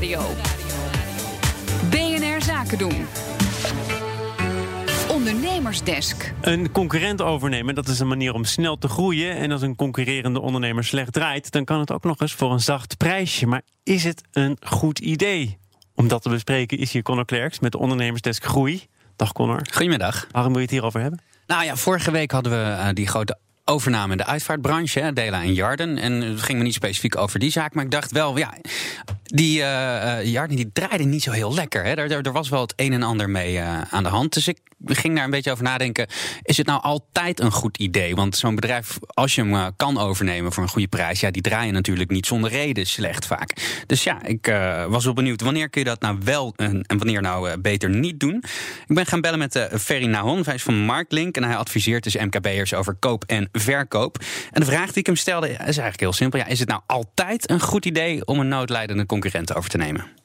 Nieuwsradio. BNR Zaken doen. Ondernemersdesk. Een concurrent overnemen, dat is een manier om snel te groeien. En als een concurrerende ondernemer slecht draait, dan kan het ook nog eens voor een zacht prijsje. Maar is het een goed idee? Om dat te bespreken is hier Connor Klerks met de Ondernemersdesk Groei. Dag Connor. Goedemiddag. Waarom wil je het hierover hebben? Nou ja, vorige week hadden we uh, die grote overname in de uitvaartbranche, Dela en Jarden. En het ging me niet specifiek over die zaak, maar ik dacht wel, ja, die uh, Jarden die draaide niet zo heel lekker. Hè. Er, was wel het een en ander mee uh, aan de hand. Dus ik ging daar een beetje over nadenken. Is het nou altijd een goed idee? Want zo'n bedrijf, als je hem uh, kan overnemen voor een goede prijs, ja, die draaien natuurlijk niet zonder reden slecht vaak. Dus ja, ik was wel benieuwd wanneer kun je dat nou wel en wanneer nou beter niet doen. Ik ben gaan bellen met Ferry Nahon, hij is van Marktlink en hij adviseert dus MKB'ers over koop en verkoop. En de vraag die ik hem stelde is eigenlijk heel simpel. Ja, is het nou altijd een goed idee om een noodlijdende concurrent over te nemen?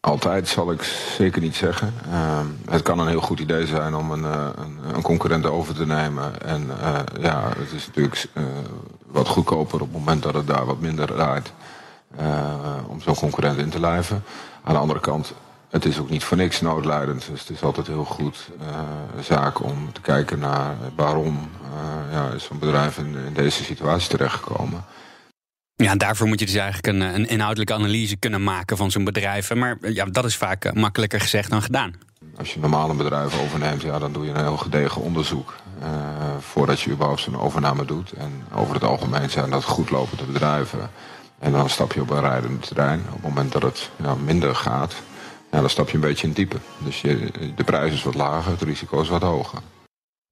Altijd zal ik zeker niet zeggen. Uh, het kan een heel goed idee zijn om een, uh, een, een concurrent over te nemen. En uh, ja, het is natuurlijk wat goedkoper op het moment dat het daar wat minder draait. om zo'n concurrent in te lijven. Aan de andere kant, het is ook niet voor niks noodlijdend. Dus het is altijd heel goed zaak om te kijken naar waarom ja, is zo'n bedrijf in, in deze situatie terechtgekomen. Ja, daarvoor moet je dus eigenlijk een, een inhoudelijke analyse kunnen maken van zo'n bedrijf. Maar ja, dat is vaak eh, makkelijker gezegd dan gedaan. Als je normaal een bedrijf overneemt, ja, dan doe je een heel gedegen onderzoek. Uh, voordat je überhaupt zo'n overname doet. En over het algemeen zijn dat goedlopende bedrijven. En dan stap je op een rijdend terrein. Op het moment dat het ja, minder gaat, ja, dan stap je een beetje in diepe. Dus je, de prijs is wat lager, het risico is wat hoger.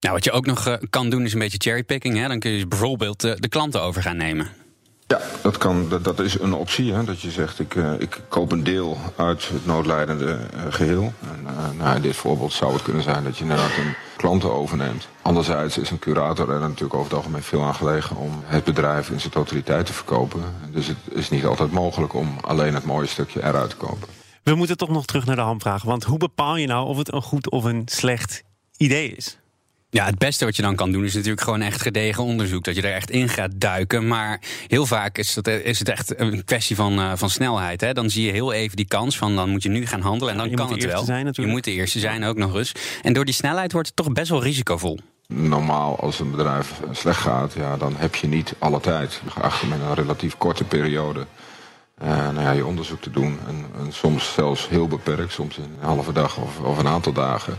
Nou, wat je ook nog kan doen is een beetje cherrypicking. Hè? Dan kun je bijvoorbeeld uh, de klanten over gaan nemen. Ja, dat, kan, dat, dat is een optie. Hè, dat je zegt, ik, uh, ik koop een deel uit het noodlijdende uh, geheel. En, uh, nou, in dit voorbeeld zou het kunnen zijn dat je inderdaad een klanten overneemt. Anderzijds is een curator er natuurlijk over het algemeen veel aan gelegen... om het bedrijf in zijn totaliteit te verkopen. Dus het is niet altijd mogelijk om alleen het mooie stukje eruit te kopen. We moeten toch nog terug naar de hamvraag. Want hoe bepaal je nou of het een goed of een slecht idee is? Ja, het beste wat je dan kan doen is natuurlijk gewoon echt gedegen onderzoek. Dat je er echt in gaat duiken. Maar heel vaak is, dat, is het echt een kwestie van, uh, van snelheid. Hè? Dan zie je heel even die kans van dan moet je nu gaan handelen. En dan je kan moet het wel. Zijn, je moet de eerste zijn ook nog eens. En door die snelheid wordt het toch best wel risicovol. Normaal, als een bedrijf slecht gaat, ja, dan heb je niet alle tijd. Geacht om in een relatief korte periode uh, nou ja, je onderzoek te doen. En, en, soms zelfs heel beperkt, soms in een halve dag of, of een aantal dagen.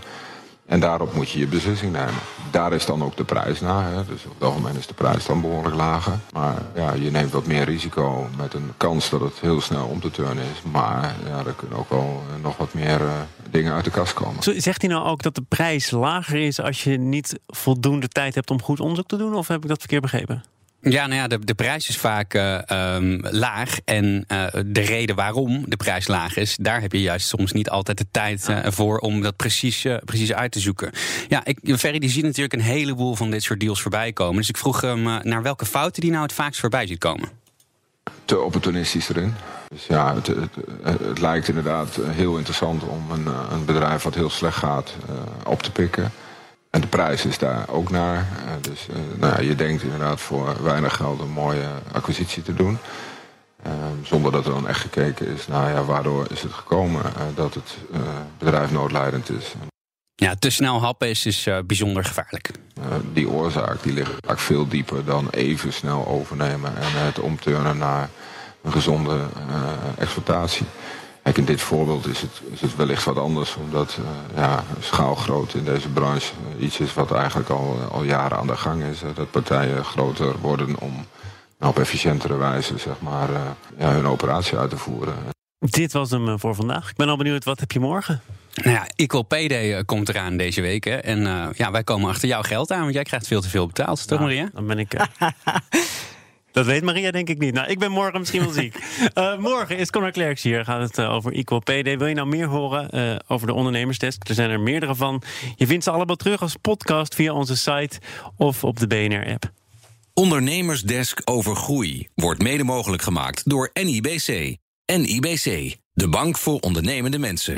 En daarop moet je je beslissing nemen. Daar is dan ook de prijs naar. Hè. Dus op het algemeen is de prijs dan behoorlijk lager. Maar ja, je neemt wat meer risico met een kans dat het heel snel om te turnen is. Maar ja, er kunnen ook wel nog wat meer uh, dingen uit de kast komen. Zegt hij nou ook dat de prijs lager is als je niet voldoende tijd hebt om goed onderzoek te doen? Of heb ik dat verkeerd begrepen? Ja, nou ja, de, de prijs is vaak uh, um, laag. En uh, de reden waarom de prijs laag is, daar heb je juist soms niet altijd de tijd uh, voor om dat precies, precies uit te zoeken. Ja, ik, Ferry die ziet natuurlijk een heleboel van dit soort deals voorbij komen. Dus ik vroeg hem naar welke fouten die nou het vaakst voorbij ziet komen. Te opportunistisch erin. Dus ja, het, het, het lijkt inderdaad heel interessant om een, een bedrijf wat heel slecht gaat op te pikken. En de prijs is daar ook naar. dus uh, nou ja, je denkt inderdaad voor weinig geld een mooie acquisitie te doen. Uh, zonder dat er dan echt gekeken is, nou ja, waardoor is het gekomen uh, dat het bedrijf noodlijdend is. Ja, te snel happen is dus bijzonder gevaarlijk. die oorzaak die ligt vaak veel dieper dan even snel overnemen en het omturnen naar een gezonde exploitatie. Kijk, in dit voorbeeld is het, is het wellicht wat anders, omdat uh, ja, schaalgroot in deze branche uh, iets is wat eigenlijk al, al jaren aan de gang is. Uh, dat partijen groter worden om nou, op efficiëntere wijze zeg maar, ja, hun operatie uit te voeren. Dit was hem voor vandaag. Ik ben al benieuwd, wat heb je morgen? Nou ja, Equal Pay Day komt eraan deze week. Hè? En ja, wij komen achter jouw geld aan, want jij krijgt veel te veel betaald, toch nou, Maria? Dan ben ik... Dat weet Maria denk ik niet. Nou, ik ben morgen misschien wel ziek. uh, morgen is Conor Klerks hier. Gaat het uh, over Equal Pay Day. Wil je nou meer horen uh, over de ondernemersdesk? Er zijn er meerdere van. Je vindt ze allemaal terug als podcast via onze site of op de BNR-app. Ondernemersdesk over groei wordt mede mogelijk gemaakt door NIBC. NIBC, de bank voor ondernemende mensen.